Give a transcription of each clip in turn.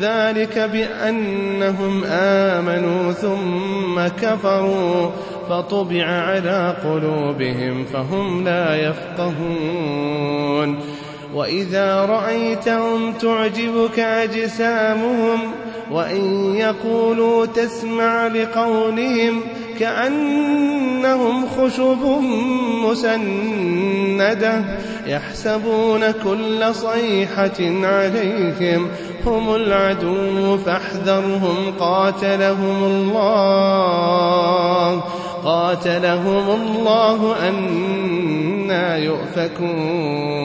ذلك بأنهم آمنوا ثم كفروا فطبع على قلوبهم فهم لا يفقهون. وإذا رأيتهم تعجبك أجسامهم وإن يقولوا تسمع لقولهم كأنهم خشب مسندة يحسبون كل صيحة عليهم هم العدو فاحذرهم قاتلهم الله قاتلهم الله أنا يؤفكون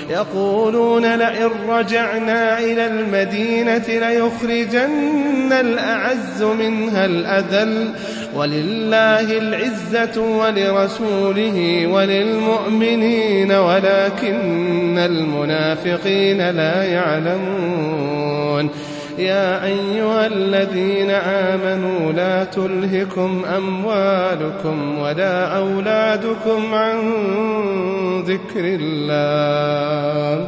يقولون لئن رجعنا إلى المدينة ليخرجن الأعز منها الأذل ولله العزة ولرسوله وللمؤمنين ولكن المنافقين لا يعلمون يا أيها الذين آمنوا لا تلهكم أموالكم ولا أولادكم عن ذكر الله.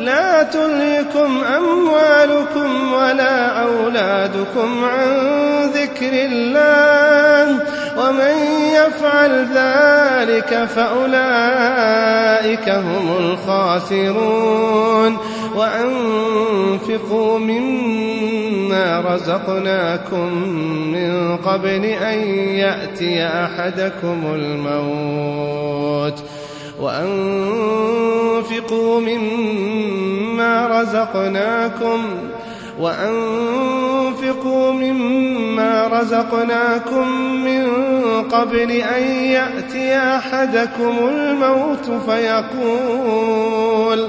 لا تلهكم أموالكم ولا أولادكم عن ذكر الله ومن يفعل ذلك فأولئك هم الخاسرون وأنفقوا مما رزقناكم من قبل أن يأتي أحدكم الموت وأنفقوا مما رزقناكم وأنفقوا مما رزقناكم من قبل أن يأتي أحدكم الموت فيقول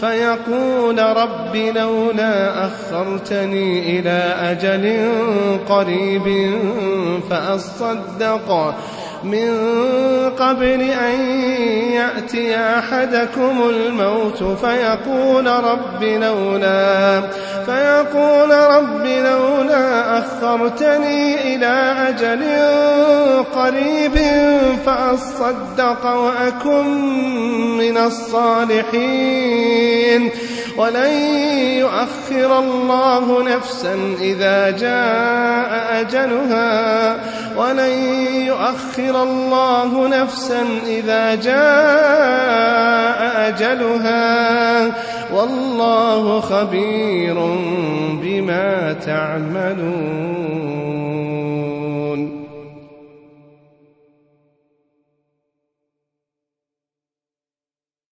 فيقول رب لولا أخرتني إلى أجل قريب فأصدق من قبل أن يأتي أحدكم الموت فيقول رب لولا فيقول رب لولا أخرتني إلى أجل قريب فأصدق وأكن من الصالحين. ولن يؤخر الله نفسا إذا جاء أجلها. ولن يؤخر الله نفسا إذا جاء أجلها. والله خبير بما تعملون. أن